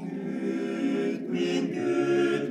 Gud, min Gud,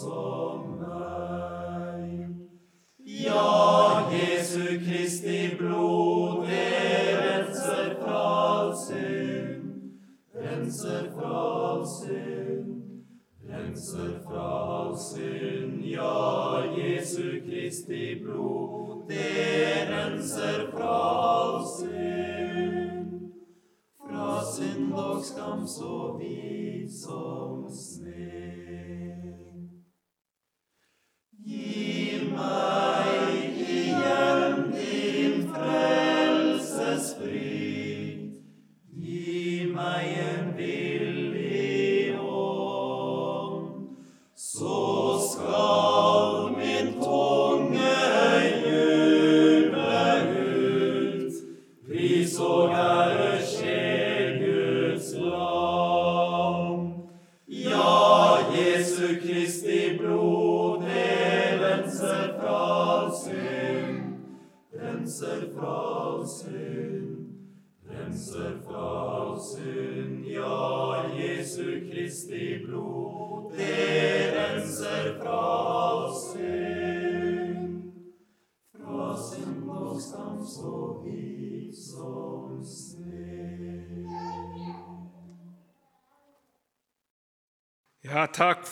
som meg. Ja, Jesu Kristi blod, det renser fra all synd, renser fra all synd, renser fra all synd. Ja, Jesu Kristi blod,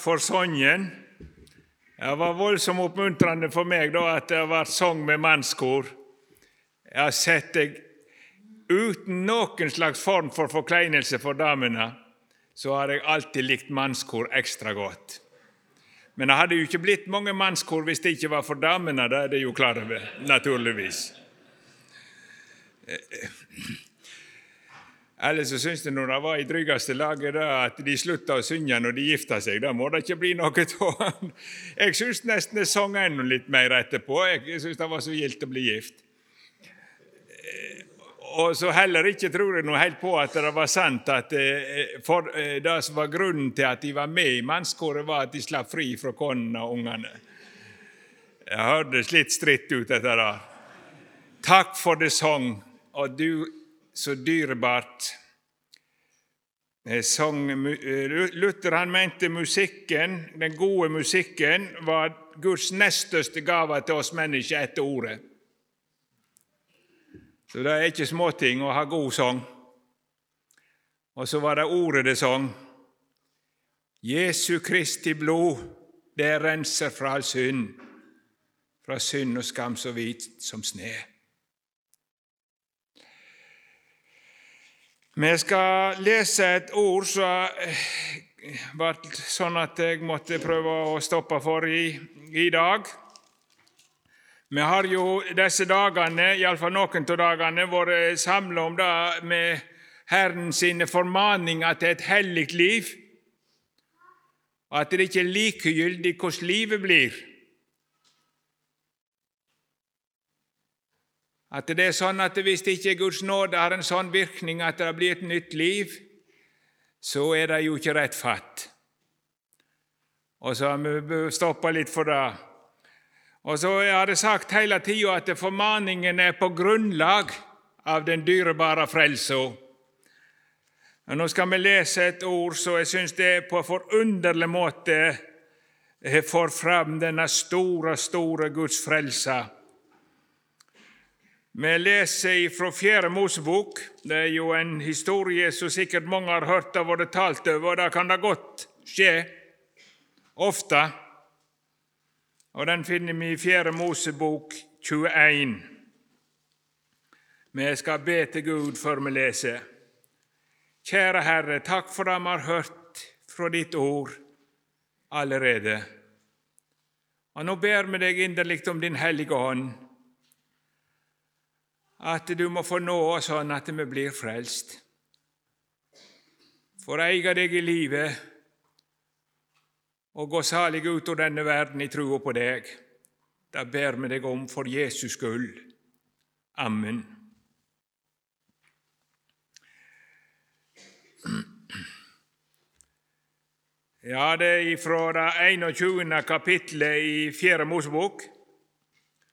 for sangen. Det var voldsomt oppmuntrende for meg da at det har vært sang med mannskor. Jeg har sett deg uten noen slags form for forkleinelse for damene, så har jeg alltid likt mannskor ekstra godt. Men det hadde jo ikke blitt mange mannskor hvis det ikke var for damene, det er det jo klar over, naturligvis. Eller så syns de når de var i tryggeste laget at de slutta å synge når de gifta seg. Da må det ikke bli noe av. Jeg syns nesten jeg sang enda litt mer etterpå. Jeg syns det var så gildt å bli gift. Og så heller ikke tror jeg noe helt på at det var sant at eh, for, eh, det som var grunnen til at de var med i mannskåret, var at de slapp fri fra konene og ungene. Det hørtes litt stritt ut, dette der. Takk for det sang, og du så dyrebart. Sang, Luther han mente musikken, den gode musikken var Guds nest største gave til oss mennesker etter ordet. Så det er ikke småting å ha god sang. Og så var det ordet det sang. Jesu Kristi blod, det renser fra all synd, fra synd og skam så hvit som sne. Vi skal lese et ord som ble sånn at jeg måtte prøve å stoppe for i, i dag. Vi har jo disse dagene, iallfall noen av dagene, vært samla om det med Herren sine formaninger til et hellig liv, at det ikke er likegyldig hvordan livet blir. At det er sånn at hvis ikke Guds nåde har en sånn virkning at det blir et nytt liv, så er det jo ikke rett fatt. Og så har vi stoppa litt for det. Og så har jeg sagt hele tida at formaningen er på grunnlag av den dyrebare frelsa. Nå skal vi lese et ord så jeg syns det er på en forunderlig måte får fram denne store, store Guds frelse. Vi leser fra Fjerde Mosebok. Det er jo en historie som sikkert mange har hørt og vært talt over, og det kan da godt skje ofte. Og Den finner vi i Fjerde Mosebok 21. Vi skal be til Gud før vi leser. Kjære Herre, takk for det vi har hørt fra ditt ord allerede. Og Nå ber vi deg inderlig om Din Hellige Ånd at du må få nå oss sånn at vi blir frelst. For å eie deg i livet og gå salig ut av denne verden i trua på deg. Det ber vi deg om for Jesus skyld. Amen. Ja, det er fra det 21. kapittelet i Fjerde Mosebok.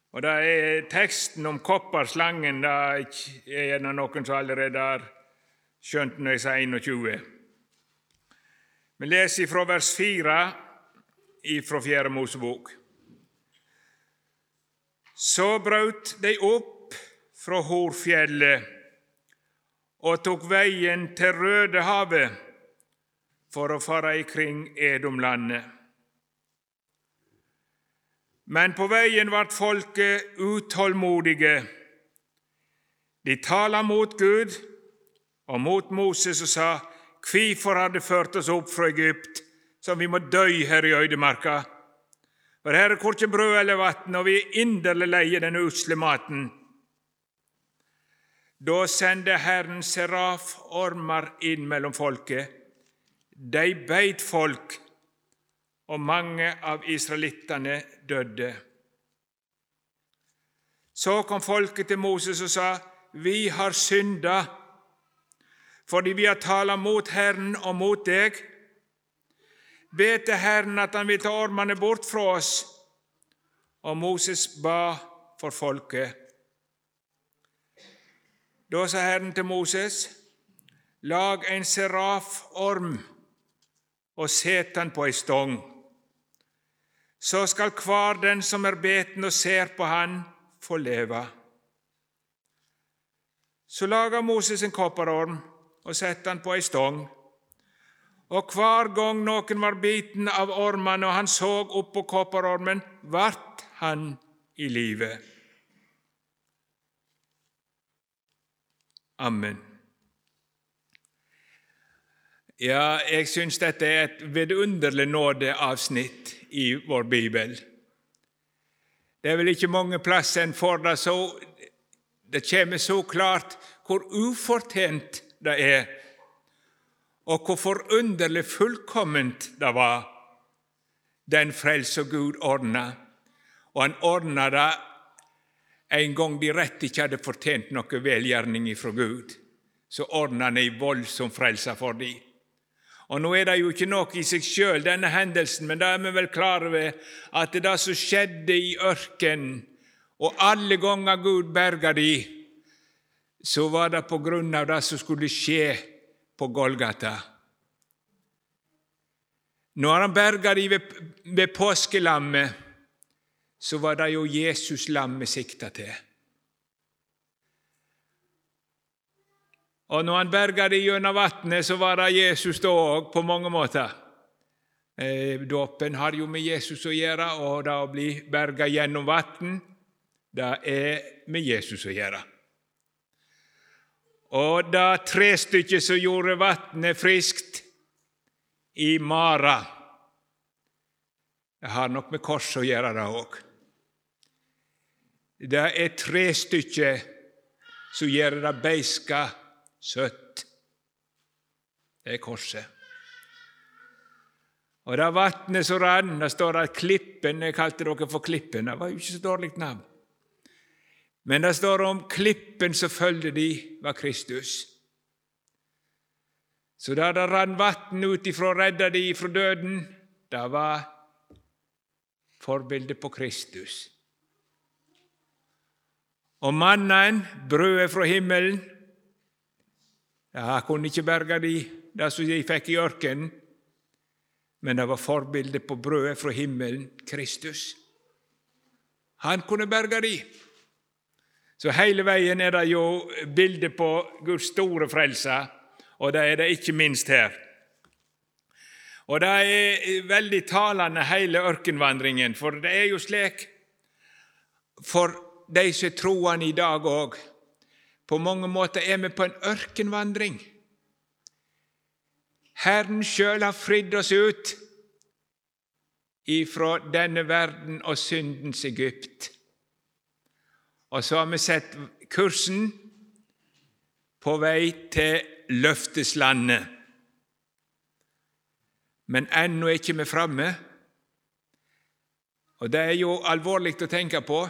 Og det er teksten om kopperslangen det er gjerne noen som allerede har skjønt når jeg sier 21. Vi leser fra vers 4 fra Fjerde Mosebok. Så brøt de opp fra Horfjellet og tok veien til Rødehavet for å fare ikring Edomlandet. Men på veien ble folket utålmodige. De tala mot Gud og mot Moses og sa:" Hvorfor har De ført oss opp fra Egypt, så vi må dø her i øydemarka? For her er korkje brød eller vann, og vi er inderlig leie denne usle maten. Da sendte Herren seraformer inn mellom folket. De beit folk og mange av israelittene døde. Så kom folket til Moses og sa, Vi har synda, fordi vi har tala mot Herren og mot deg. Be til Herren at han vil ta ormene bort fra oss. Og Moses ba for folket. Da sa Herren til Moses, Lag en seraform og set den på ei stong så skal hver den som er beten og ser på han, få leve. Så laga Moses en kopperorm og sette han på ei stong. Og hver gang noen var biten av ormen og han så opp på kopperormen, vart han i live. Amen. Ja, jeg syns dette er et vidunderlig nådeavsnitt i vår bibel. Det er vel ikke mange plasser en får det så Det kommer så klart hvor ufortjent det er, og hvor forunderlig fullkomment det var, den frelse Gud ordna. Og han ordna det en gang de rett ikke hadde fortjent noe velgjerning fra Gud. Så ordna han ei voldsom frelse for dem. Og Nå er det jo ikke nok i seg sjøl, denne hendelsen, men da er vi vel klar over at det som skjedde i ørkenen, og alle ganger Gud berga de, så var det på grunn av det som skulle skje på Golgata. Når han berga de ved, ved påskelammet, så var det jo Jesus lammet sikta til. Og når han berga dem gjennom vannet, så var det Jesus da òg, på mange måter. Eh, dåpen har jo med Jesus å gjøre, og det å bli berga gjennom vann, det er med Jesus å gjøre. Og det trestykket som gjorde vannet friskt i Mara, det har nok med korset å gjøre, det òg. Det er tre stykker som gjør det beiska søtt. Det er korset. Og det vannet som rann, det står at Klippen Jeg kalte dere for Klippen. Det var jo ikke så dårlig navn. Men det står om klippen som følgde de, var Kristus. Så da det rann vann ut ifra å redde de fra døden, det var forbildet på Kristus. Og mannen, brødet fra himmelen, ja, kunne ikke berge de, det som de fikk i ørkenen, men det var forbildet på brødet fra himmelen, Kristus. Han kunne berge de. Så hele veien er det jo bilde på Guds store frelse, og det er det ikke minst her. Og det er veldig talende, hele ørkenvandringen, for det er jo slik for de som er troende i dag òg. På mange måter er vi på en ørkenvandring. Herren sjøl har fridd oss ut ifra denne verden og syndens Egypt. Og så har vi sett kursen på vei til løfteslandet. Men ennå er ikke vi framme. Og det er jo alvorlig å tenke på.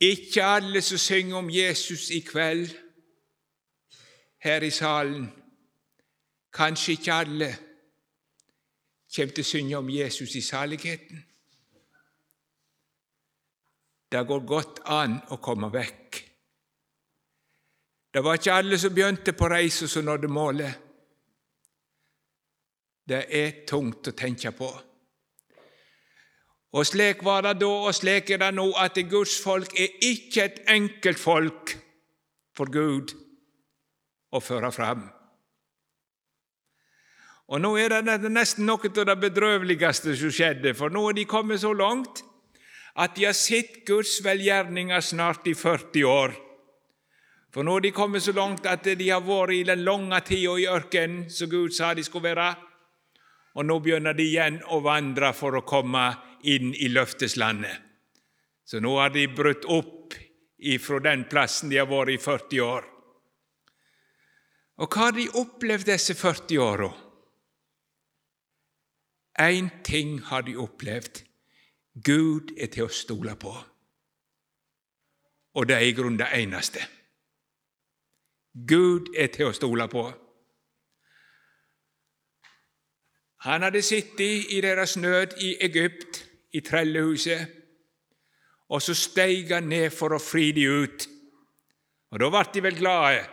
Ikke alle som synger om Jesus i kveld her i salen, kanskje ikke alle, kommer til å synge om Jesus i saligheten. Det går godt an å komme vekk. Det var ikke alle som begynte på reisa som nådde målet. Det er tungt å tenke på. Og slik var det da, og slik er det nå, at Guds folk er ikke et enkelt folk for Gud å føre fram. Og nå er det nesten noe av det bedrøveligste som skjedde, for nå er de kommet så langt at de har sett Guds velgjerninger snart i 40 år. For nå er de kommet så langt at de har vært i den lange tida i ørkenen som Gud sa de skulle være, og nå begynner de igjen å vandre for å komme inn i løfteslandet. Så nå har de brutt opp ifra den plassen de har vært i 40 år. Og hva har de opplevd disse 40 åra? Én ting har de opplevd. Gud er til å stole på. Og det er i grunnen det eneste. Gud er til å stole på. Han hadde sittet i deres nød i Egypt, i trellehuset, og så steig han ned for å fri de ut. Og Da ble de vel glade.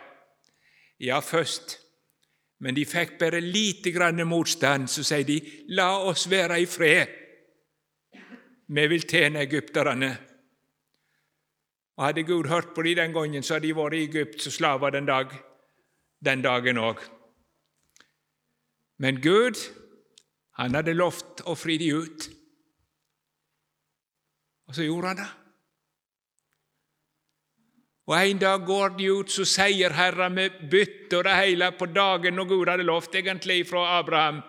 Ja, først men de fikk bare lite grann motstand. Så sier de, 'La oss være i fred. Vi vil tjene egypterne.' Og Hadde Gud hørt på dem den gangen, så hadde de vært i Egypt som slaver den, dag, den dagen òg. Men Gud, han hadde lovt å fri dem ut. Og så gjorde han det. Og En dag går de ut så sier Herren med bytte og det hele på dagen når Gud hadde lovt egentlig fra Abraham.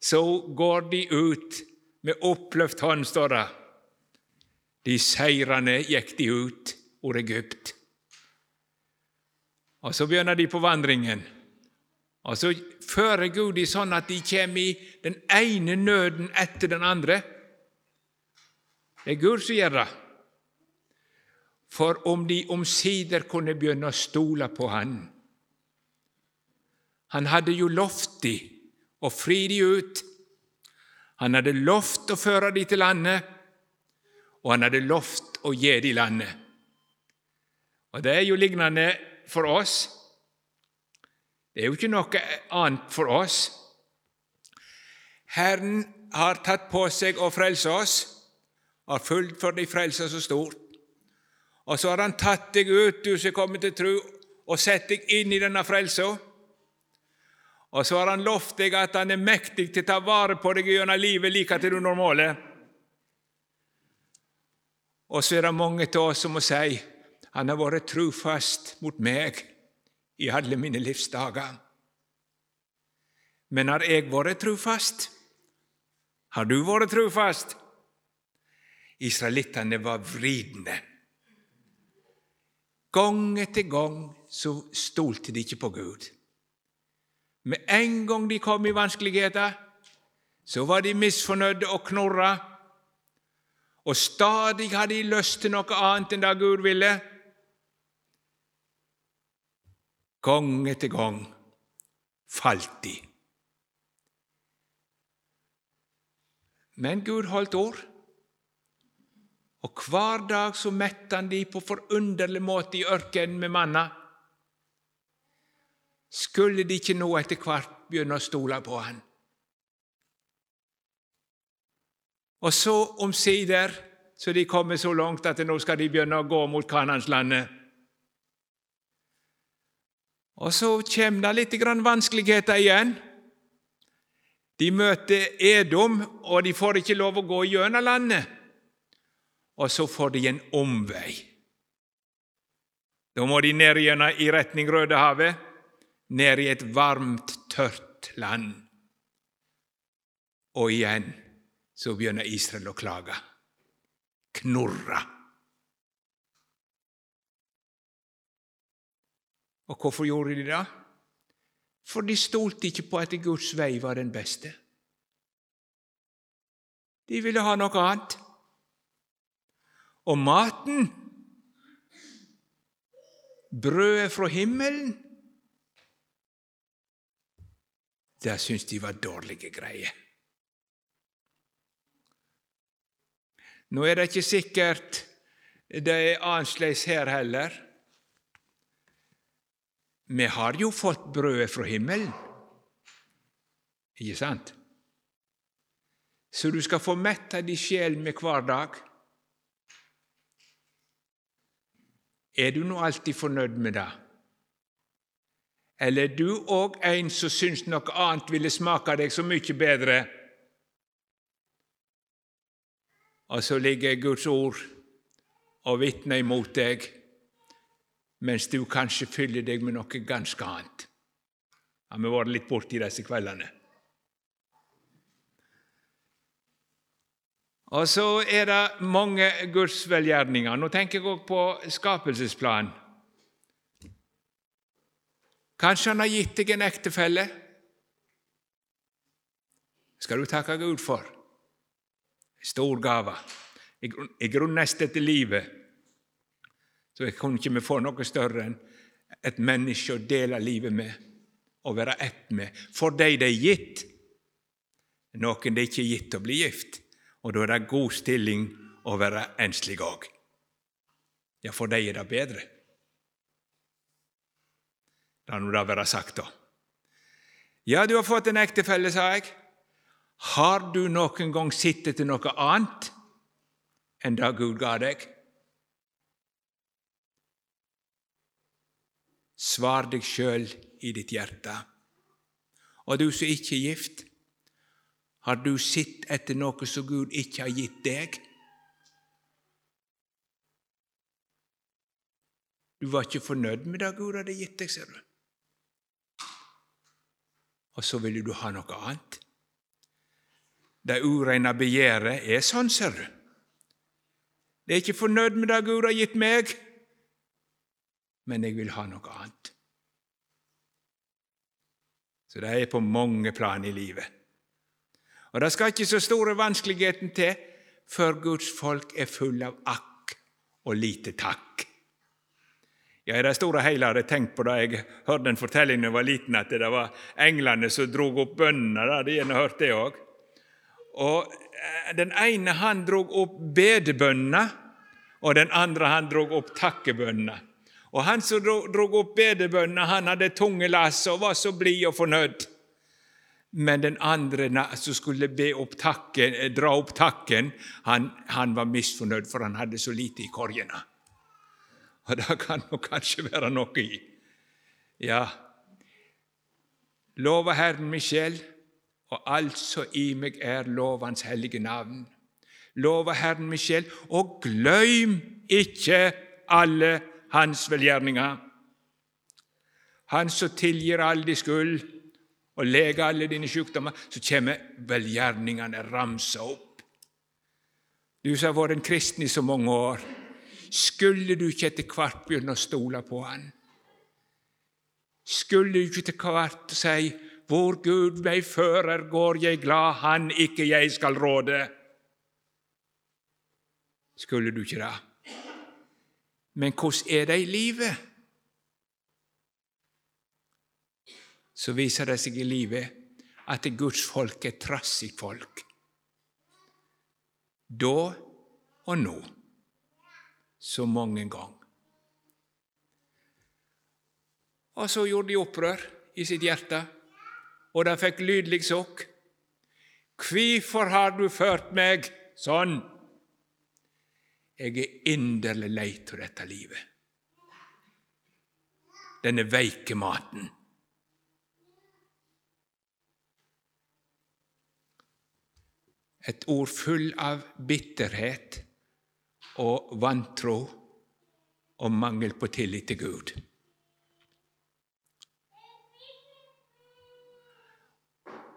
Så går de ut med oppløft hånd, står det. De seirende gikk de ut ur Egypt. Og Så begynner de på vandringen. Og Så fører Gud de sånn at de kommer i den ene nøden etter den andre. Det er Gud som gjør det for om de omsider kunne begynne å stole på Han. Han hadde jo lovt de å fri de ut. Han hadde lovt å føre de til landet, og han hadde lovt å gi de landet. Og Det er jo lignende for oss. Det er jo ikke noe annet for oss. Herren har tatt på seg å frelse oss, har fulgt for de frelser så stort. Og så har Han tatt deg ut, du som er kommet til tro, og sett deg inn i denne frelsa. Og så har Han lovt deg at Han er mektig til å ta vare på deg gjennom livet like til du når målet. Og så er det mange av oss som må si Han har vært trufast mot meg i alle mine livsdager. Men har jeg vært trufast? Har du vært trufast? Israelittene var vridende. Gang etter gang så stolte de ikke på Gud. Med en gang de kom i vanskeligheter, så var de misfornøyde og knorra. og stadig hadde de lyst til noe annet enn det Gud ville. Gang etter gang falt de. Men Gud holdt ord, og hver dag så mette han de på forunderlig måte i ørkenen med manna. Skulle de ikke nå etter hvert begynne å stole på han? Og så omsider så de kommer så langt at nå skal de begynne å gå mot Kananslandet. Og så kommer det litt vanskeligheter igjen. De møter Edom, og de får ikke lov å gå gjennom landet. Og så får de en omvei. Da må de ned gjennom i retning Rødehavet, ned i et varmt, tørt land. Og igjen så begynner Israel å klage. Knurre. Og hvorfor gjorde de det? For de stolte ikke på at Guds vei var den beste. De ville ha noe annet. Og maten, brødet fra himmelen, det syntes de var dårlige greier. Nå er det ikke sikkert det er annerledes her heller. Vi har jo fått brødet fra himmelen, ikke sant? Så du skal få metta di sjel med hver dag. Er du nå alltid fornøyd med det? Eller er du òg en som syns noe annet ville smake deg så mye bedre? Og så ligger Guds ord og vitner imot deg, mens du kanskje fyller deg med noe ganske annet. Har vi vært litt borti disse kveldene? Og så er det mange Guds velgjerninger. Nå tenker jeg også på skapelsesplan. Kanskje han har gitt deg en ektefelle? skal du takke Gud for stor gave. I grunnen nest etter livet. Så jeg kunne ikke få noe større enn et menneske å dele livet med og være ett med, for de det er gitt. Noen det er ikke gitt å bli gift, og da er det god stilling å være enslig òg. Ja, for de er det bedre. La nå det være sagt, da. Ja, du har fått en ektefelle, sa jeg. Har du noen gang sett etter noe annet enn det Gud ga deg? Svar deg sjøl i ditt hjerte. Og du som ikke er gift, har du sett etter noe som Gud ikke har gitt deg? Du var ikke fornøyd med det Gud hadde gitt deg, ser du. Og så ville du ha noe annet det ureine begjæret er sånn, ser du. Det er ikke fornøyd med det Gud har gitt meg, men jeg vil ha noe annet. Så det er på mange plan i livet. Og det skal ikke så store vanskeligheten til før Guds folk er fulle av akk og lite takk. Ja, I det store og hele har jeg tenkt på det. Jeg hørte en fortelling da jeg var liten, at det var englene som drog opp bønnene. hadde jeg hørt det òg. Og eh, Den ene han drog opp bedebønna, og den andre han drog opp takkebønna. Og Han som drog opp bedebønna, han hadde tunge lass og var så blid og fornøyd. Men den andre som skulle opp takken, eh, dra opp takken, han, han, var misfornøyd, for han hadde så lite i korgene. Og det kan nok kanskje være noe i. Ja, lova Herren Michel, og alt som i meg er, lov Hans hellige navn. Lova Herren Michel, og gløym ikke alle Hans velgjerninger. Han som tilgir all din skyld og leger alle dine sykdommer, så kommer velgjerningene ramsa opp. Du som har vært en kristen i så mange år, skulle du ikke etter hvert begynne å stole på Han? Skulle du ikke etter hvert si hvor Gud meg fører, går jeg glad, han ikke jeg skal råde. Skulle du ikke det? Men hvordan er det i livet? Så viser det seg i livet at Guds folk er trassig folk. Da og nå, så mange ganger. Og så gjorde de opprør i sitt hjerte, og de fikk lydlig sokk. Hvorfor har du ført meg sånn? Jeg er inderlig lei av dette livet. Denne veike maten. Et ord full av bitterhet og vantro og mangel på tillit til Gud.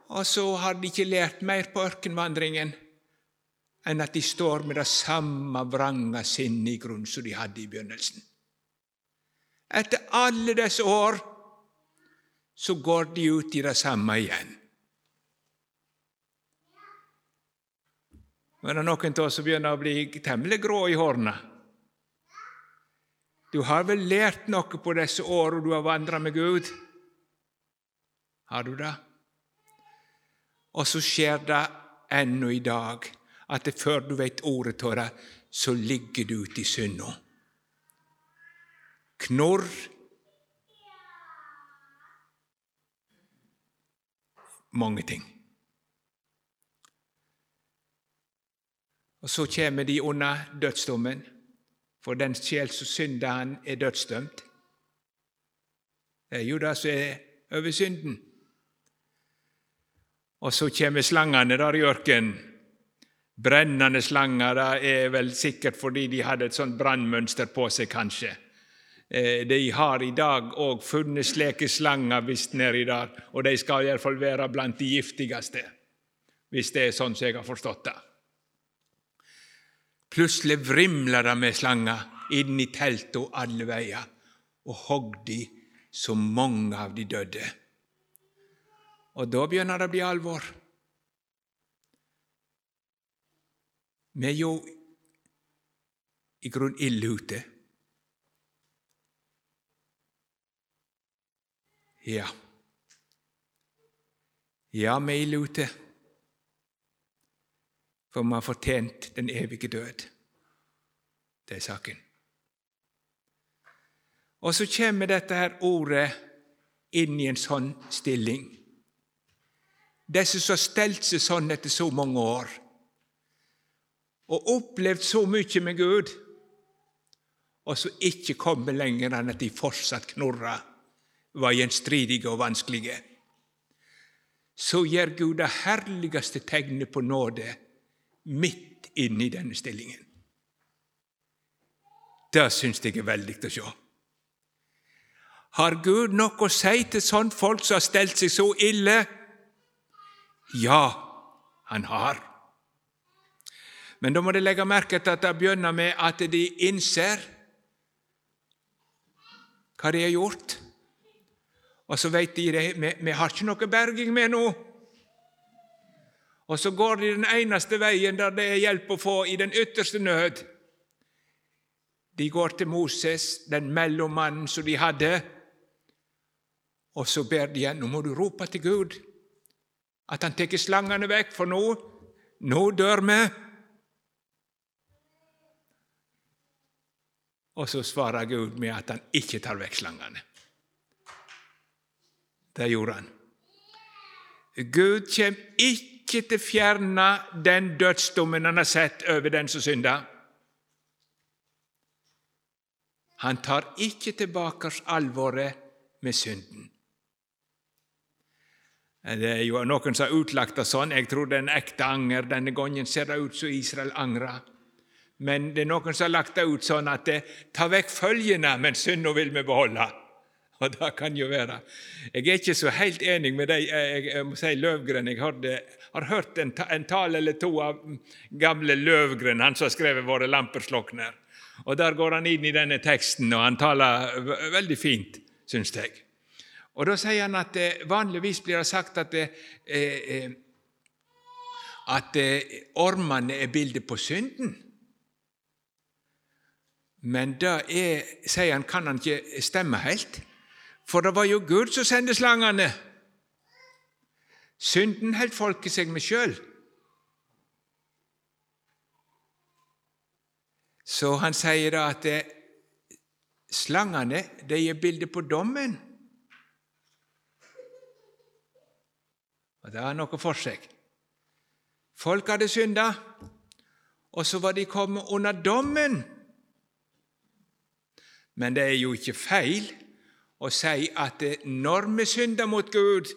Og så har de ikke lært mer på ørkenvandringen enn at de står med det samme vranga sinnet i grunn som de hadde i begynnelsen. Etter alle disse år så går de ut i det samme igjen. Men det er noen av oss som begynner å bli temmelig grå i hårene. Du har vel lært noe på disse årene du har vandra med Gud? Har du det? Og så skjer det ennå i dag at det før du vet ordet av det, så ligger du ute i synda. Knorr Mange ting. Og så kommer de under dødsdommen, for den sjel som synder, han er dødsdømt. Det er jo det som er over synden. Og så kommer slangene der i ørkenen. Brennende slanger er vel sikkert fordi de hadde et sånt brannmønster på seg, kanskje. Eh, de har i dag òg funnet slike slanger visst nedi der, og de skal iallfall være blant de giftigste, hvis det er sånn som jeg har forstått det. Plutselig vrimler det med slanger inn i teltet alle veier, og hogg de så mange av de døde. Og da begynner det å bli alvor. Vi er jo i grunn ille ute. Ja. Ja, vi er ille ute, for vi har fortjent den evige død. Det er saken. Og så kommer dette her ordet inn i en sånn stilling. Disse som har stelt seg sånn etter så mange år og opplevd så mye med Gud, og så ikke kommet lenger enn at de fortsatt knorra, var gjenstridige og vanskelige. Så gjør Gud det herligste tegnet på nåde midt inne i denne stillingen. Det syns jeg er veldig å se. Har Gud noe å si til sånne folk som har stelt seg så ille? Ja, han har. Men da må de legge merke til at det begynner med at de innser hva de har gjort. Og så vet de at vi, vi har ikke noe berging med nå. Og så går de den eneste veien der det er hjelp å få i den ytterste nød. De går til Moses, den mellommannen som de hadde, og så ber de igjen nå må du rope til Gud at han tar slangene vekk, for nå, nå dør vi. Og så svarer Gud med at han ikke tar vekk slangene. Det gjorde han. Gud kommer ikke til å fjerne den dødsdommen han har sett over den som synder. Han tar ikke tilbake alvoret med synden. Det er jo noen som har utlagt det sånn. Jeg tror det er en ekte anger. Denne gangen ser det ut som Israel angrer. Men det er noen som har lagt det ut sånn at det, ta vekk følgene, men synda vil vi beholde. Og det kan jo være. Jeg er ikke så helt enig med deg, jeg, jeg må si Løvgren. Jeg hørte, har hørt en, en tale eller to av gamle Løvgren, han som har skrevet 'Våre lamper slokner'. Og Der går han inn i denne teksten, og han taler veldig fint, syns jeg. Og Da sier han at eh, vanligvis blir det sagt at, eh, eh, at ormene er bildet på synden. Men det er, sier han, kan han ikke stemme helt, for det var jo Gud som sendte slangene. Synden holdt folket seg med sjøl. Så han sier da at det, slangene de gir bilde på dommen. Og Det har noe for seg. Folk hadde synda, og så var de kommet under dommen. Men det er jo ikke feil å si at når vi synder mot Gud,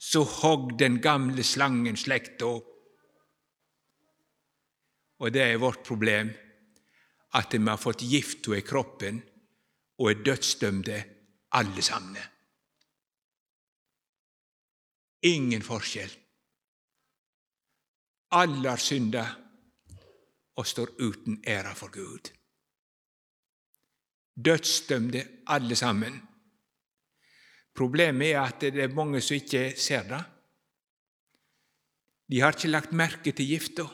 så hogg den gamle slangen slekta. Og det er vårt problem, at vi har fått gifta i kroppen og er dødsdømte alle sammen. Ingen forskjell. Alle har synda og står uten æra for Gud. Dødsdømte alle sammen. Problemet er at det er mange som ikke ser det. De har ikke lagt merke til gifta,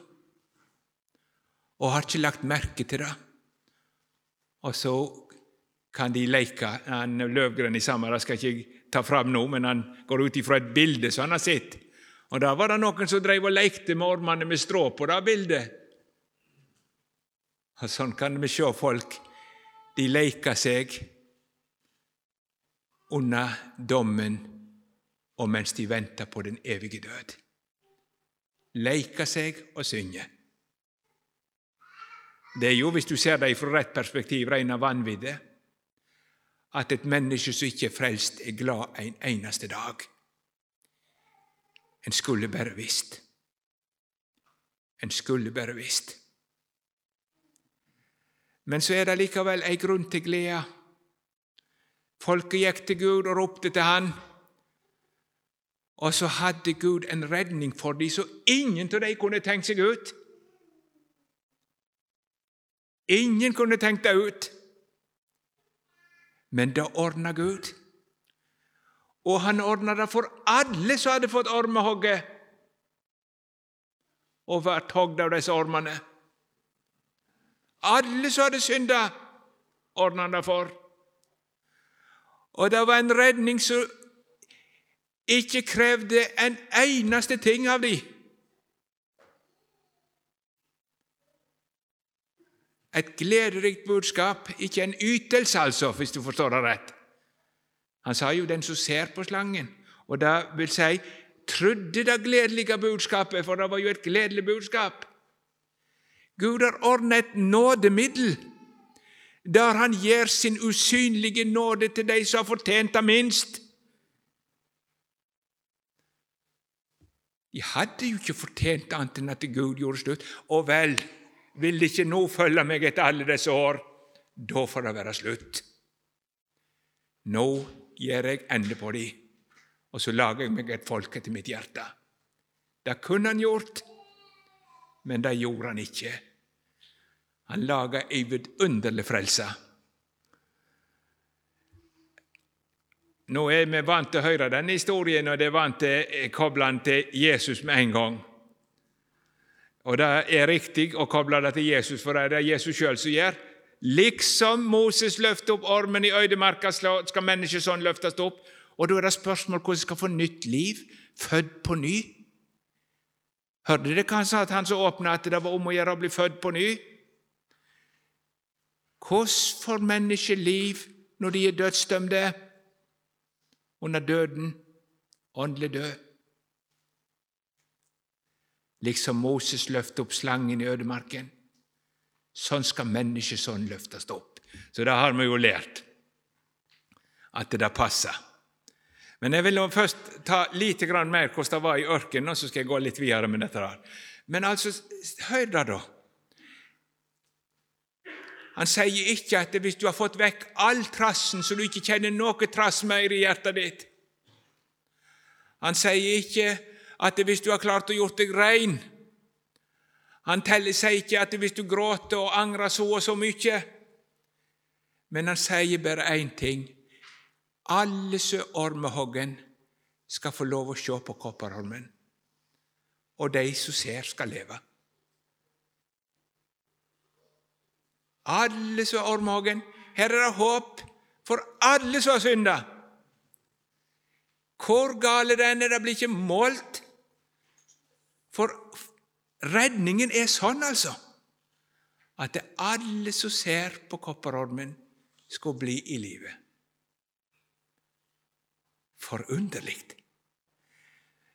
og har ikke lagt merke til det. Og så kan de leke han Løvgren i sammen. det skal jeg ikke ta fram nå, men han går ut ifra et bilde som han har sett. Og Da var det noen som drev og lekte med ormene med strå på det bildet. Og Sånn kan vi se folk. De leika seg under dommen og mens de venter på den evige død. Leika seg og synge. Det er jo, hvis du ser det fra rett perspektiv, reina vanviddet at et menneske som ikke er frelst, er glad en eneste dag. En skulle bare visst. En skulle bare visst. Men så er det likevel ei grunn til glede. Folket gikk til Gud og ropte til Han, og så hadde Gud en redning for dem så ingen av dem kunne tenkt seg ut. Ingen kunne tenkt det ut. Men det ordna Gud. Og han ordna det for alle som hadde fått ormehogget og vært hogd av disse ormene. Alle som hadde synda, ordna han det for. Og det var en redning som ikke krevde en eneste ting av dem. Et glederikt budskap, ikke en ytelse, altså, hvis du forstår det rett. Han sa jo 'den som ser på slangen', og det vil si trodde det gledelige budskapet, for det var jo et gledelig budskap. Gud har ordnet et nådemiddel der han gir sin usynlige nåde til de som har fortjent det minst. De hadde jo ikke fortjent annet enn at Gud gjorde slutt. Og vel, vil de ikke nå følge meg etter alle disse år, da får det være slutt. Nå gjør jeg ende på de, og så lager jeg meg et folk etter mitt hjerte. Det kunne han gjort, men det gjorde han ikke. Han laga ei vidunderlig frelse. Nå er vi vant til å høre denne historien, og det er vant til å koble den til Jesus med en gang. Og det er riktig å koble det til Jesus, for det er det Jesus sjøl som gjør. Liksom Moses løftet opp ormen i øydemarka, skal menneskesønnen løftes opp. Og da er det spørsmål hvordan skal få nytt liv, født på ny. Hørte dere hva han sa, at han som åpna at det var om å gjøre å bli født på ny? Hvordan får mennesker liv når de er dødsdømte under døden, åndelig død? liksom Moses løftet opp slangen i ødemarken. Sånn skal menneskesånden løftes opp. Så det har vi jo lært, at det passer. Men jeg vil nå først ta litt mer hvordan det var i ørkenen, og så skal jeg gå litt videre med dette. her. Men altså, hør da, da. Han sier ikke at hvis du har fått vekk all trassen, så du ikke kjenner noe trass mer i hjertet ditt Han sier ikke at hvis du har klart å gjort deg rein Han sier ikke at hvis du gråter og angrer så og så mye, men han sier bare én ting. Alle som ormehoggen, skal få lov å se på Kopperholmen, og de som ser, skal leve. Alle som er ormehoggen. Her er det håp for alle som har synda. Hvor gale den er, det blir ikke målt. For redningen er sånn, altså, at det alle som ser på kopperormen, skal bli i live. Forunderlig.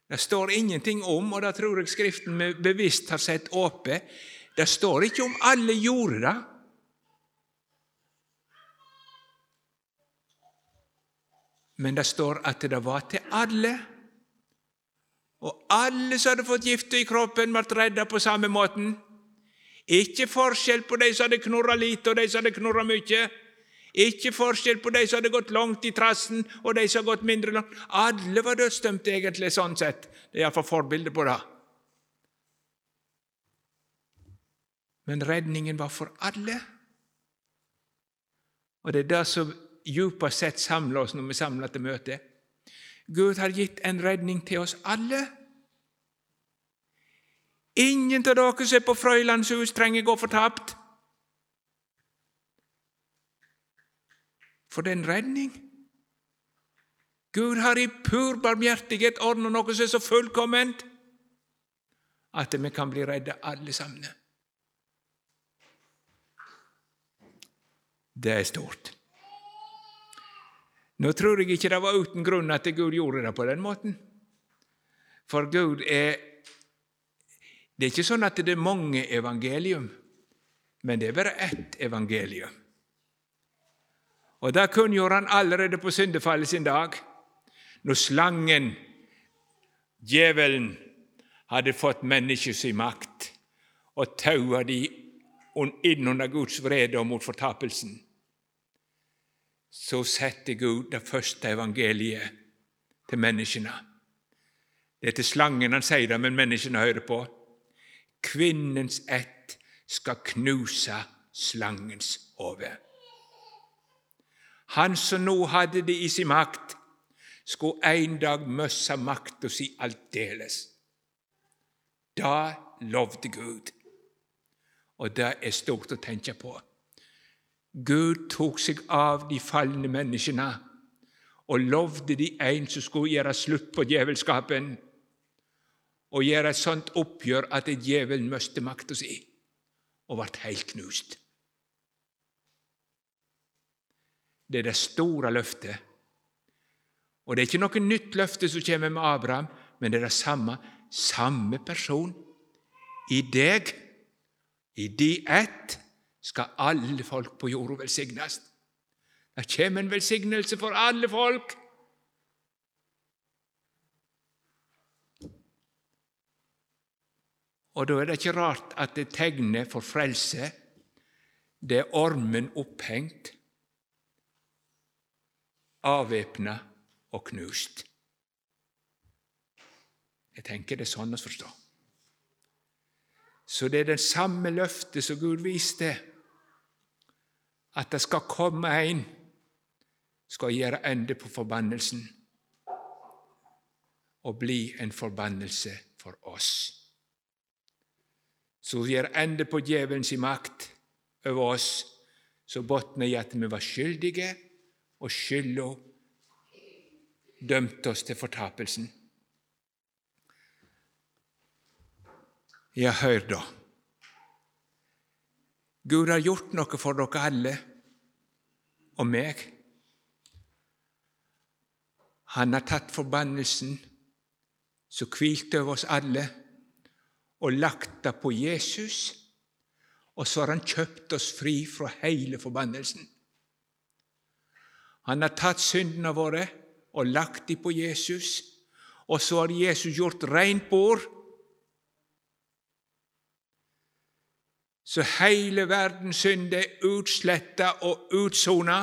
Det står ingenting om, og det tror jeg Skriften bevisst har sett åpent, det står ikke om alle gjorde det. Men det står at det var til alle. Og alle som hadde fått gifte i kroppen, ble redda på samme måten. Ikke forskjell på de som hadde knurra lite, og de som hadde knurra mye. Ikke forskjell på de som hadde gått langt i trassen, og de som hadde gått mindre langt. Alle var dødsdømte, egentlig, sånn sett. Det er iallfall forbildet på det. Men redningen var for alle. Og det er det som djupest sett samler oss når vi samler til møte. Gud har gitt en redning til oss alle. Ingen av dere som er på Frøylandshus, trenger gå fortapt. For det er en redning. Gud har i pur barmhjertighet ordna noe som er så fullkomment at vi kan bli redda alle sammen. Det er stort. Nå tror jeg ikke det var uten grunn at Gud gjorde det på den måten. For Gud er Det er ikke sånn at det er mange evangelium, men det er bare ett evangelium. Og Det kunngjorde han allerede på syndefallet sin dag, når slangen, djevelen, hadde fått menneskets makt og taua de inn under Guds vrede og mot fortapelsen. Så setter Gud det første evangeliet til menneskene. Det er til slangen han sier det, men menneskene hører på. Kvinnens ett skal knuse slangens hode. Han som nå hadde det i sin makt, skulle en dag miste makta si aldeles. Da lovde Gud, og det er stort å tenke på. Gud tok seg av de falne menneskene og lovde de en som skulle gjøre slutt på djevelskapen og gjøre et sånt oppgjør at djevelen mistet makta si og ble helt knust. Det er det store løftet. Og det er ikke noe nytt løfte som kommer med Abraham, men det er det samme. Samme person. I deg, i de ett, skal alle folk på jorda velsignes. Det kommer en velsignelse for alle folk. Og da er det ikke rart at det tegner for frelse, det er ormen opphengt avvæpna og knust. Jeg tenker det er sånn å forstå. Så det er det samme løftet som Gud viste, at det skal komme en skal gjøre ende på forbannelsen og bli en forbannelse for oss. Så gjør ende på djevelens makt over oss, så botner i at vi var skyldige, og skylda dømte oss til fortapelsen. Ja, hør da. Gud har gjort noe for dere alle og meg. Han har tatt forbannelsen som hvilte over oss alle, og lagt det på Jesus, og så har han kjøpt oss fri fra hele forbannelsen. Han har tatt syndene våre og lagt dem på Jesus, og så har Jesus gjort rent bord. Så hele verdens synd er utsletta og utsona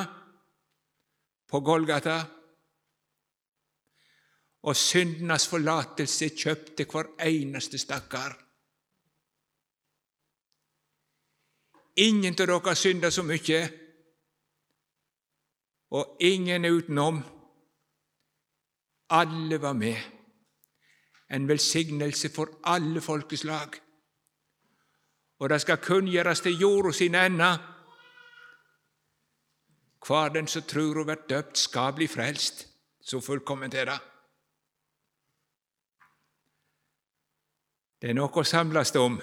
på Golgata. Og syndenes forlatelse kjøpte hver eneste stakkar. Ingen av dere har synda så mye og ingen utenom. Alle var med. En velsignelse for alle folkeslag. Og det skal kunngjøres til jorda sin ende Hver den som tror og blir døpt, skal bli frelst. Så fullkomment er det. Det er noe å samles om.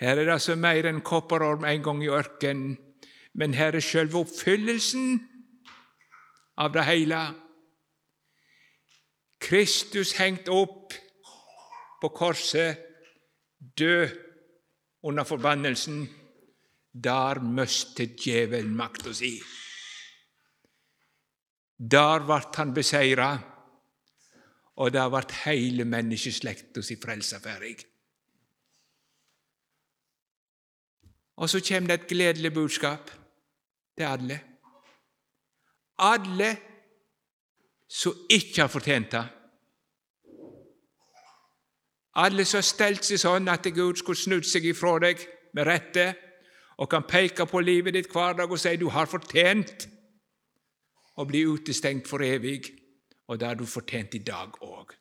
Her er det altså mer enn kopperorm en gang i ørkenen, men her er selve oppfyllelsen av det hele. Kristus hengt opp på korset, død under forbannelsen. Der mistet djevelen makta si. Der ble han beseira, og der ble hele menneskeslekta si frelsa ferdig. Og så kommer det et gledelig budskap til alle. Alle som ikke har fortjent det. Alle som har stelt seg sånn at Gud skulle snudd seg ifra deg med rette, og kan peke på livet ditt hver dag og si du har fortjent å bli utestengt for evig, og det har du fortjent i dag òg.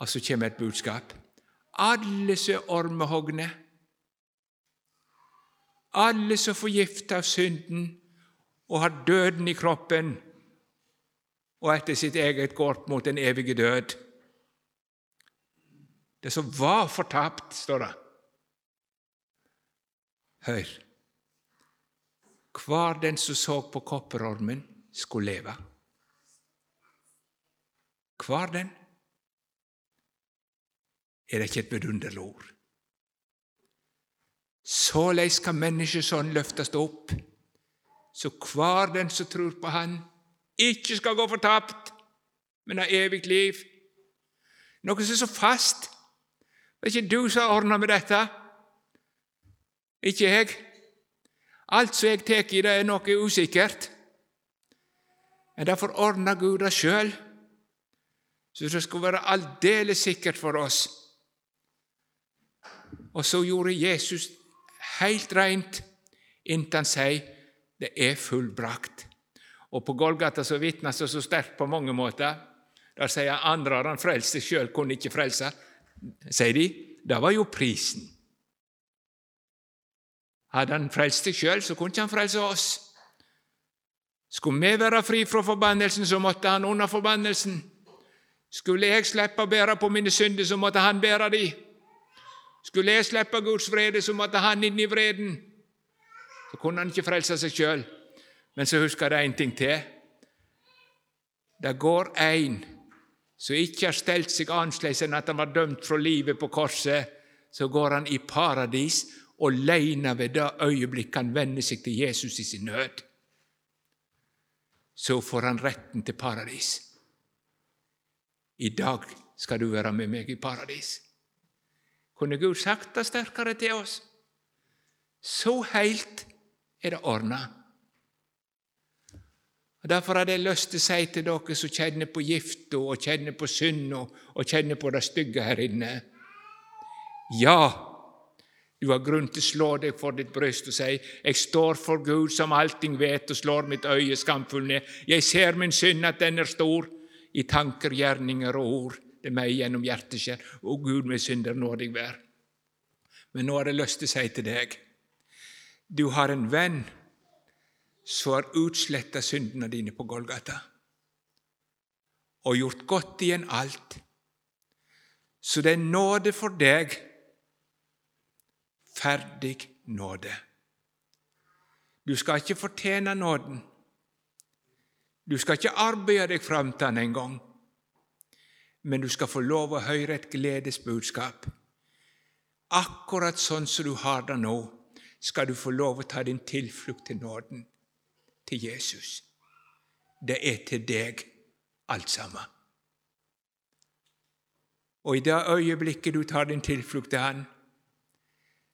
Og så kommer et budskap. Alle som er ormehogne, alle som får forgifta av synden og har døden i kroppen, og etter sitt eget går mot den evige død. Det som var fortapt, står det. Hør. Hver den som så på kopperormen, skulle leve. Hver den. Er det ikke et vidunderlig ord? Såleis skal menneskesånden løftes opp, så hver den som tror på Han, ikke skal gå fortapt, men ha evig liv. Noe som er så fast. Det er ikke du som har ordna med dette, ikke jeg. Alt som jeg tar i, det er noe usikkert. Men derfor ordna Gud det sjøl, så det skal være aldeles sikkert for oss. Og så gjorde Jesus helt rent inntil han sier det er fullbrakt. Og på Golgata så vitnes det så sterkt på mange måter. Der sier andre at han frelste seg sjøl, kunne ikke frelse. Sier de. Det var jo prisen. Hadde han frelst seg sjøl, så kunne ikke han frelse oss. Skulle vi være fri fra forbannelsen, så måtte han under forbannelsen. Skulle jeg slippe å bære på mine synder, så måtte han bære de. Skulle jeg slippe Guds vrede, så måtte han inn i vreden. Så kunne han ikke frelse seg sjøl. Men så husker jeg en ting til. Det går en som ikke har stelt seg annerledes enn at han var dømt fra livet på korset. Så går han i paradis og leina ved det øyeblikk han vender seg til Jesus i sin nød. Så får han retten til paradis. I dag skal du være med meg i paradis. Kunne Gud sagt det sterkere til oss? Så heilt er det ordna. Derfor hadde jeg lyst til å si til dere som kjenner på gifta og kjenner på synda og kjenner på det stygge her inne Ja, du har grunn til å slå deg for ditt bryst og si jeg står for Gud som allting vet, og slår mitt øye skamfull ned. Jeg ser min synd, at den er stor, i tanker, gjerninger og ord. Er meg gjennom hjerteskjær. Å Gud, med synder nådig vær. Men nå har jeg lyst til å si til deg du har en venn som har utsletta syndene dine på Golgata og gjort godt igjen alt. Så det er nåde for deg, ferdig nåde. Du skal ikke fortjene nåden. Du skal ikke arbeide deg fram til den en gang men du skal få lov å høre et gledesbudskap. Akkurat sånn som du har det nå, skal du få lov å ta din tilflukt til nåden, til Jesus. Det er til deg, alt sammen. Og i det øyeblikket du tar din tilflukt til Han,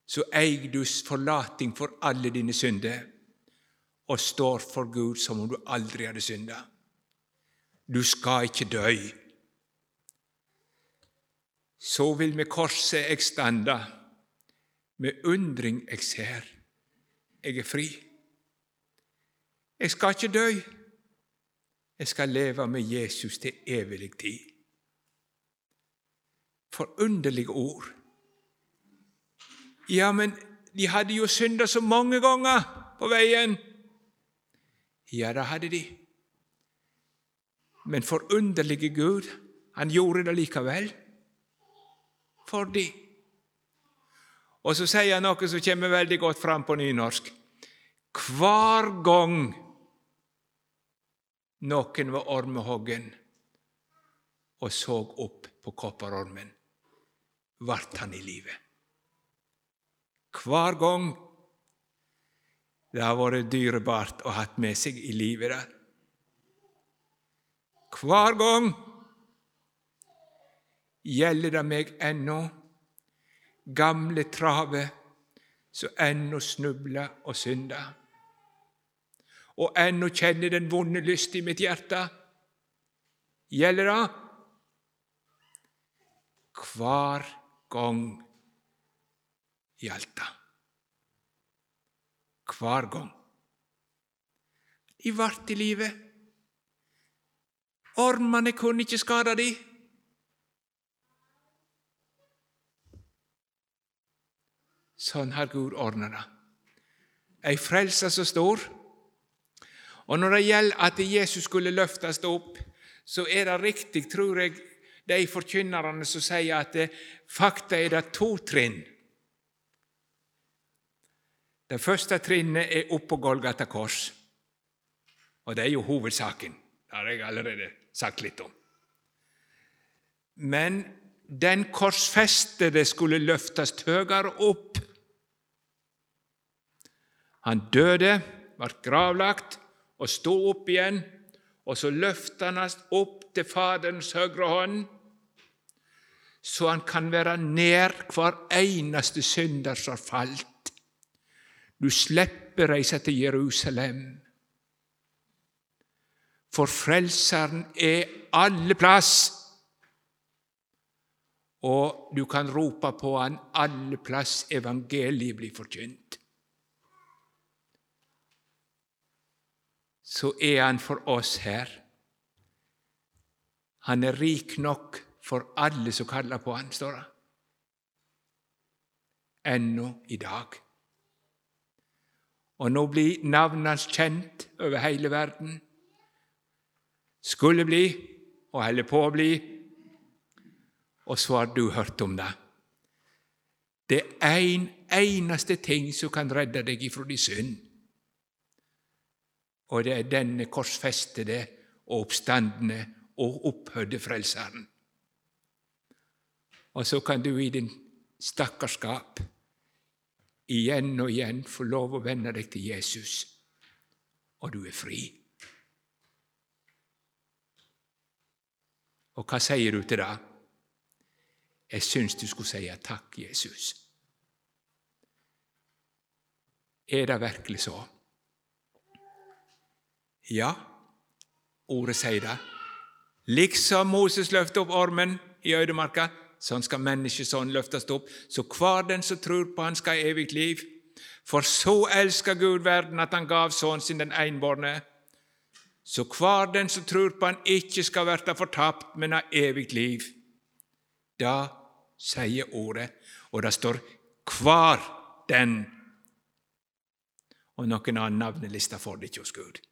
så eier du forlating for alle dine synder og står for Gud som om du aldri hadde synda. Du skal ikke dø så vil med korset eg standa, med undring eg ser. Eg er fri. Eg skal ikke dø. Eg skal leve med Jesus til evig tid. Forunderlige ord. Ja, men de hadde jo synda så mange ganger. på veien? Ja, det hadde de. Men forunderlige Gud, han gjorde det likevel for de. Og så sier han noe som kommer veldig godt fram på nynorsk. Hver gang noen var ormehoggen og så opp på kopperormen, vart han i live. Hver gang det har vært dyrebart å hatt med seg i livet. Hver gang gjelder det meg ennå, gamle travet som ennå snubler og synder, og ennå kjenner den vonde lyst i mitt hjerte. Gjelder det? Hver gang gjaldt det. Hver gang. De vart i livet. Ormene kunne ikke skade de. Sånn har Gud ordna det. Ei frelse så stor. Og når det gjelder at Jesus skulle løftes opp, så er det riktig, tror jeg, de forkynnerne som sier at det, fakta er det to trinn. Det første trinnet er oppå Golgata kors, og det er jo hovedsaken. Det har jeg allerede sagt litt om. Men den korsfestede skulle løftes høyere opp. Han døde, ble gravlagt og sto opp igjen, og så løfta han oss opp til Faderens høyre hånd, så han kan være nær hver eneste synder som har falt. Du slipper reise til Jerusalem. For Frelseren er alle plass, og du kan rope på han alle plass evangeliet blir forkynt. Så er han for oss her. Han er rik nok for alle som kaller på han, står det. Ennå i dag. Og nå blir navnet hans kjent over hele verden. Skulle bli, og holder på å bli. Og så har du hørt om det. Det er en eneste ting som kan redde deg ifra din synd. Og det er denne korsfestede og oppstandende og opphødde Frelseren. Og så kan du i din stakkarskap igjen og igjen få lov å vende deg til Jesus, og du er fri. Og hva sier du til det? Jeg syns du skulle si takk, Jesus. Er det virkelig så? Ja, ordet sier det. Liksom Moses løftet opp ormen i øydemarka, sånn skal menneskesønnen løftes opp, så hver den som tror på Han, skal ha evig liv. For så elsker Gud verden at Han gav Sønnen sin den enbårne, så hver den som tror på Han, ikke skal verta fortapt, men ha evig liv. Da sier ordet, og det står 'hver den', og noen annen navneliste får det ikke hos Gud.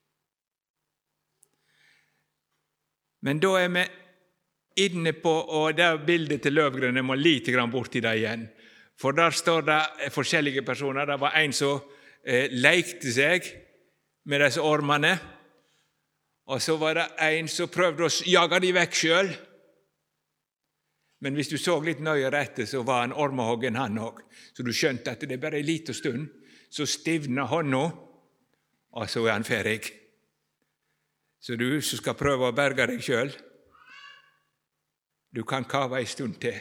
Men da er vi inne på og det bildet til Løvgren Jeg må lite grann borti det igjen. For der står det forskjellige personer. Det var en som eh, lekte seg med disse ormene. Og så var det en som prøvde å jage dem vekk sjøl. Men hvis du så litt nøyere etter, så var han ormehoggen, han òg. Så du skjønte at det er bare ei lita stund, så stivner hånda, og så er han ferdig. Så du som skal prøve å berge deg sjøl, du kan kave ei stund til,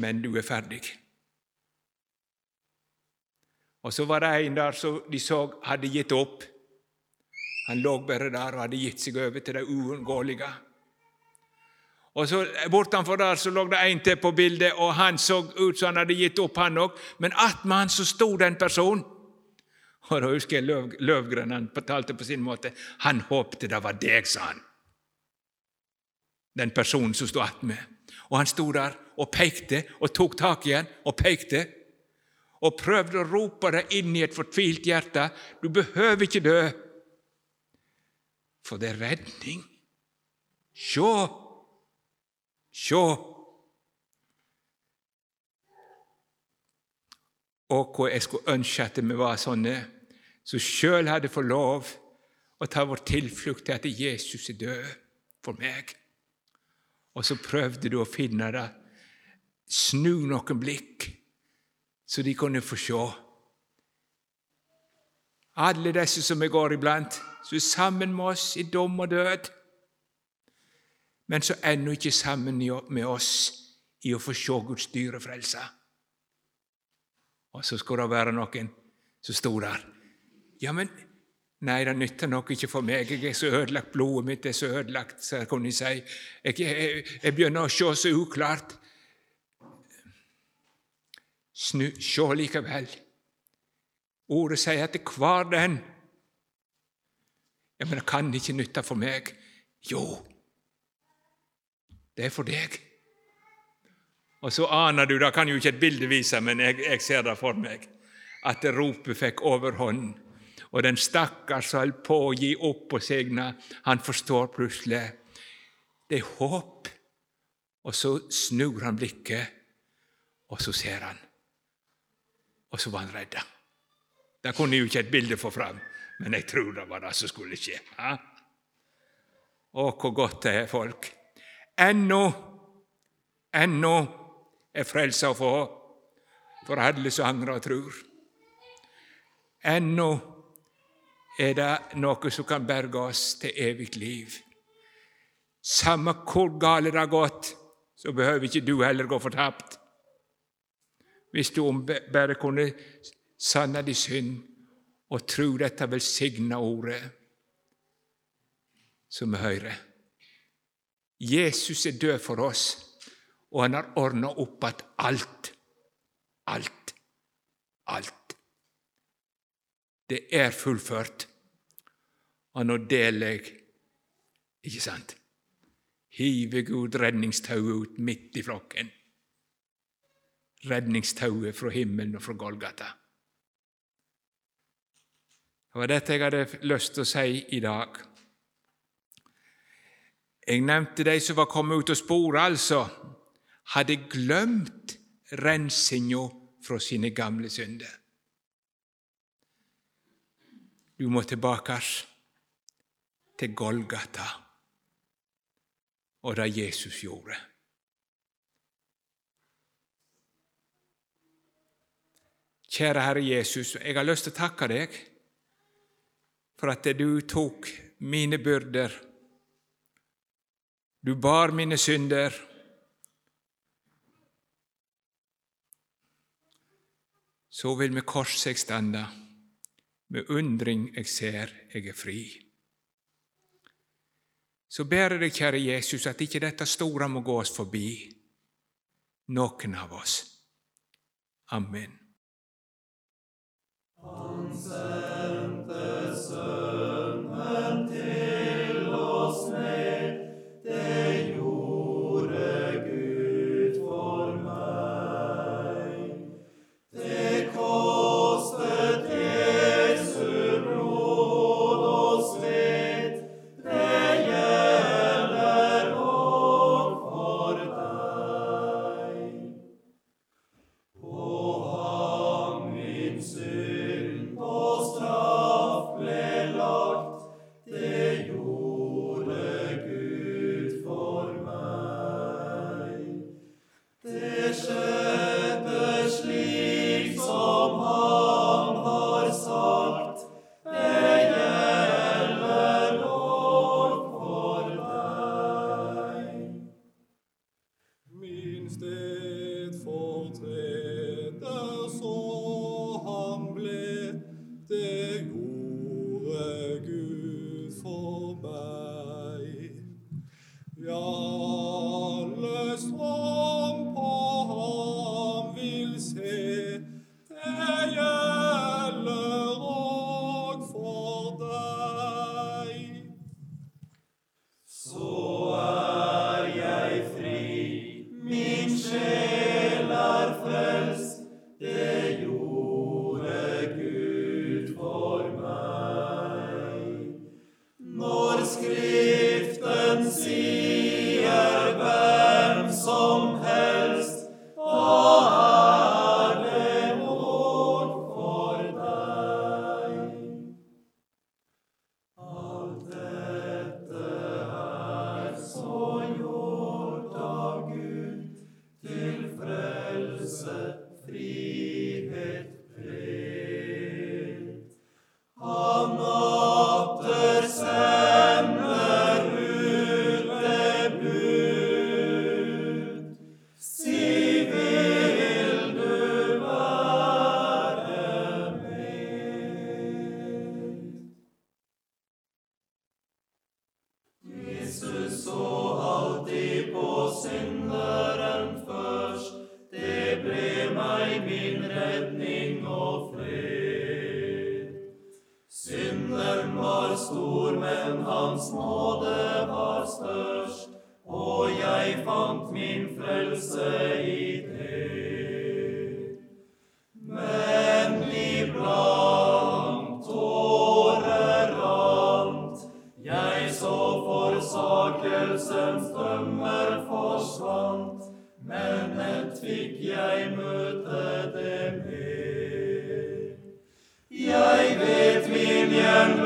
men du er ferdig. Og så var det en der som de så hadde gitt opp. Han lå bare der og hadde gitt seg over til det uunngåelige. Og så Bortenfor der så lå det en til på bildet, og han så ut som han hadde gitt opp, han òg. Men attmed han så sto det en person. Og Da husker jeg Løv, Løvgren han fortalte på sin måte. Han håpte det var deg, sa han den personen som sto attmed. Og han sto der og pekte og tok tak i han og pekte. og prøvde å rope det inn i et fortvilt hjerte du behøver ikke dø, for det er redning. Sjå, sjå. Og hva jeg skulle ønske at vi var sånne som sjøl hadde fått lov å ta vår tilflukt til at Jesus er død for meg. Og så prøvde du å finne det, snu noen blikk, så de kunne få se. Alle disse som vi går iblant, som er sammen med oss i dom og død, men som ennå ikke er sammen med oss i å få se Guds dyre frelse. Og så skulle det være noen som sto der. Ja, men Nei, det nytter nok ikke for meg, jeg er så ødelagt, blodet mitt er så ødelagt, så jeg kunne si. Jeg, jeg, jeg begynner å se så uklart. Snu, se likevel. Ordet sier at det hver den Ja, men det kan ikke nytte for meg. Jo, det er for deg. Og så aner du, det kan jo ikke et bilde vise, men jeg, jeg ser det for meg, at ropet fikk overhånd og den stakkars holdt på å gi opp på segna, han forstår plutselig det er håp. Og så snur han blikket, og så ser han. Og så var han redda. Det kunne jo ikke et bilde få fram, men jeg tror det var det som skulle skje. Ha? Å, hvor godt det er, folk. Ennå, ennå er frelsa å få for alle som angrer og tror. Ennå er det noe som kan berge oss til evig liv. Samme hvor galt det har gått, så behøver ikke du heller gå fortapt. Hvis du bare kunne sanne din synd og tro dette velsigna ordet som vi hører. Jesus er død for oss, og han har ordna opp at alt, alt, alt det er fullført. Og nå deler jeg Ikke sant? Hiver Gud redningstauet ut midt i flokken. Redningstauet fra himmelen og fra Golgata. Det var dette jeg hadde lyst til å si i dag. Jeg nevnte de som var kommet ut og spore, altså, hadde glemt rensinga fra sine gamle synder. Du må tilbake til Golgata og det Jesus gjorde. Kjære Herre Jesus, jeg har lyst til å takke deg for at du tok mine byrder. Du bar mine synder. Så vil vi korseg standa. Med undring jeg ser jeg er fri. Så ber jeg deg, kjære Jesus, at ikke dette store må gå oss forbi, noen av oss. Amen. Han min jeg fant min frelse i det. Men iblant tårer rant, jeg så forsakelsens drømmer forsvant, men et fikk jeg møte det med. Jeg vet min hjemme.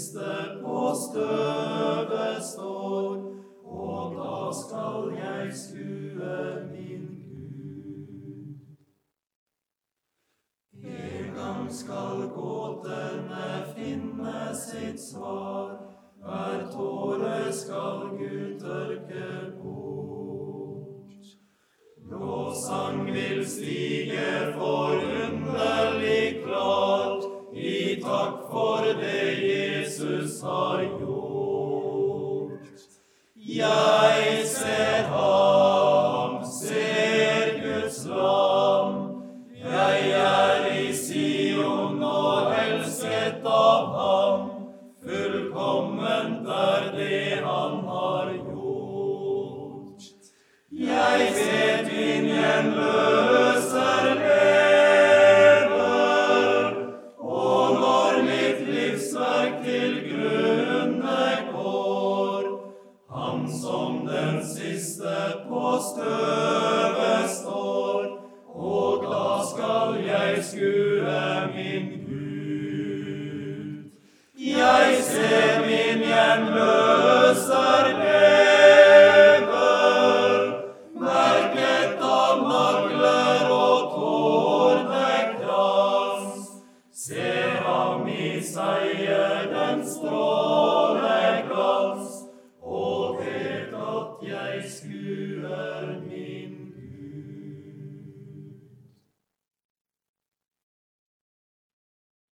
siste på støvet står, og da skal jeg skue min Gud. En gang skal gåtene finne sitt svar, hver tåre skal Gud tørke bort. Lovsang vil stige for unna să iubi. Ea este.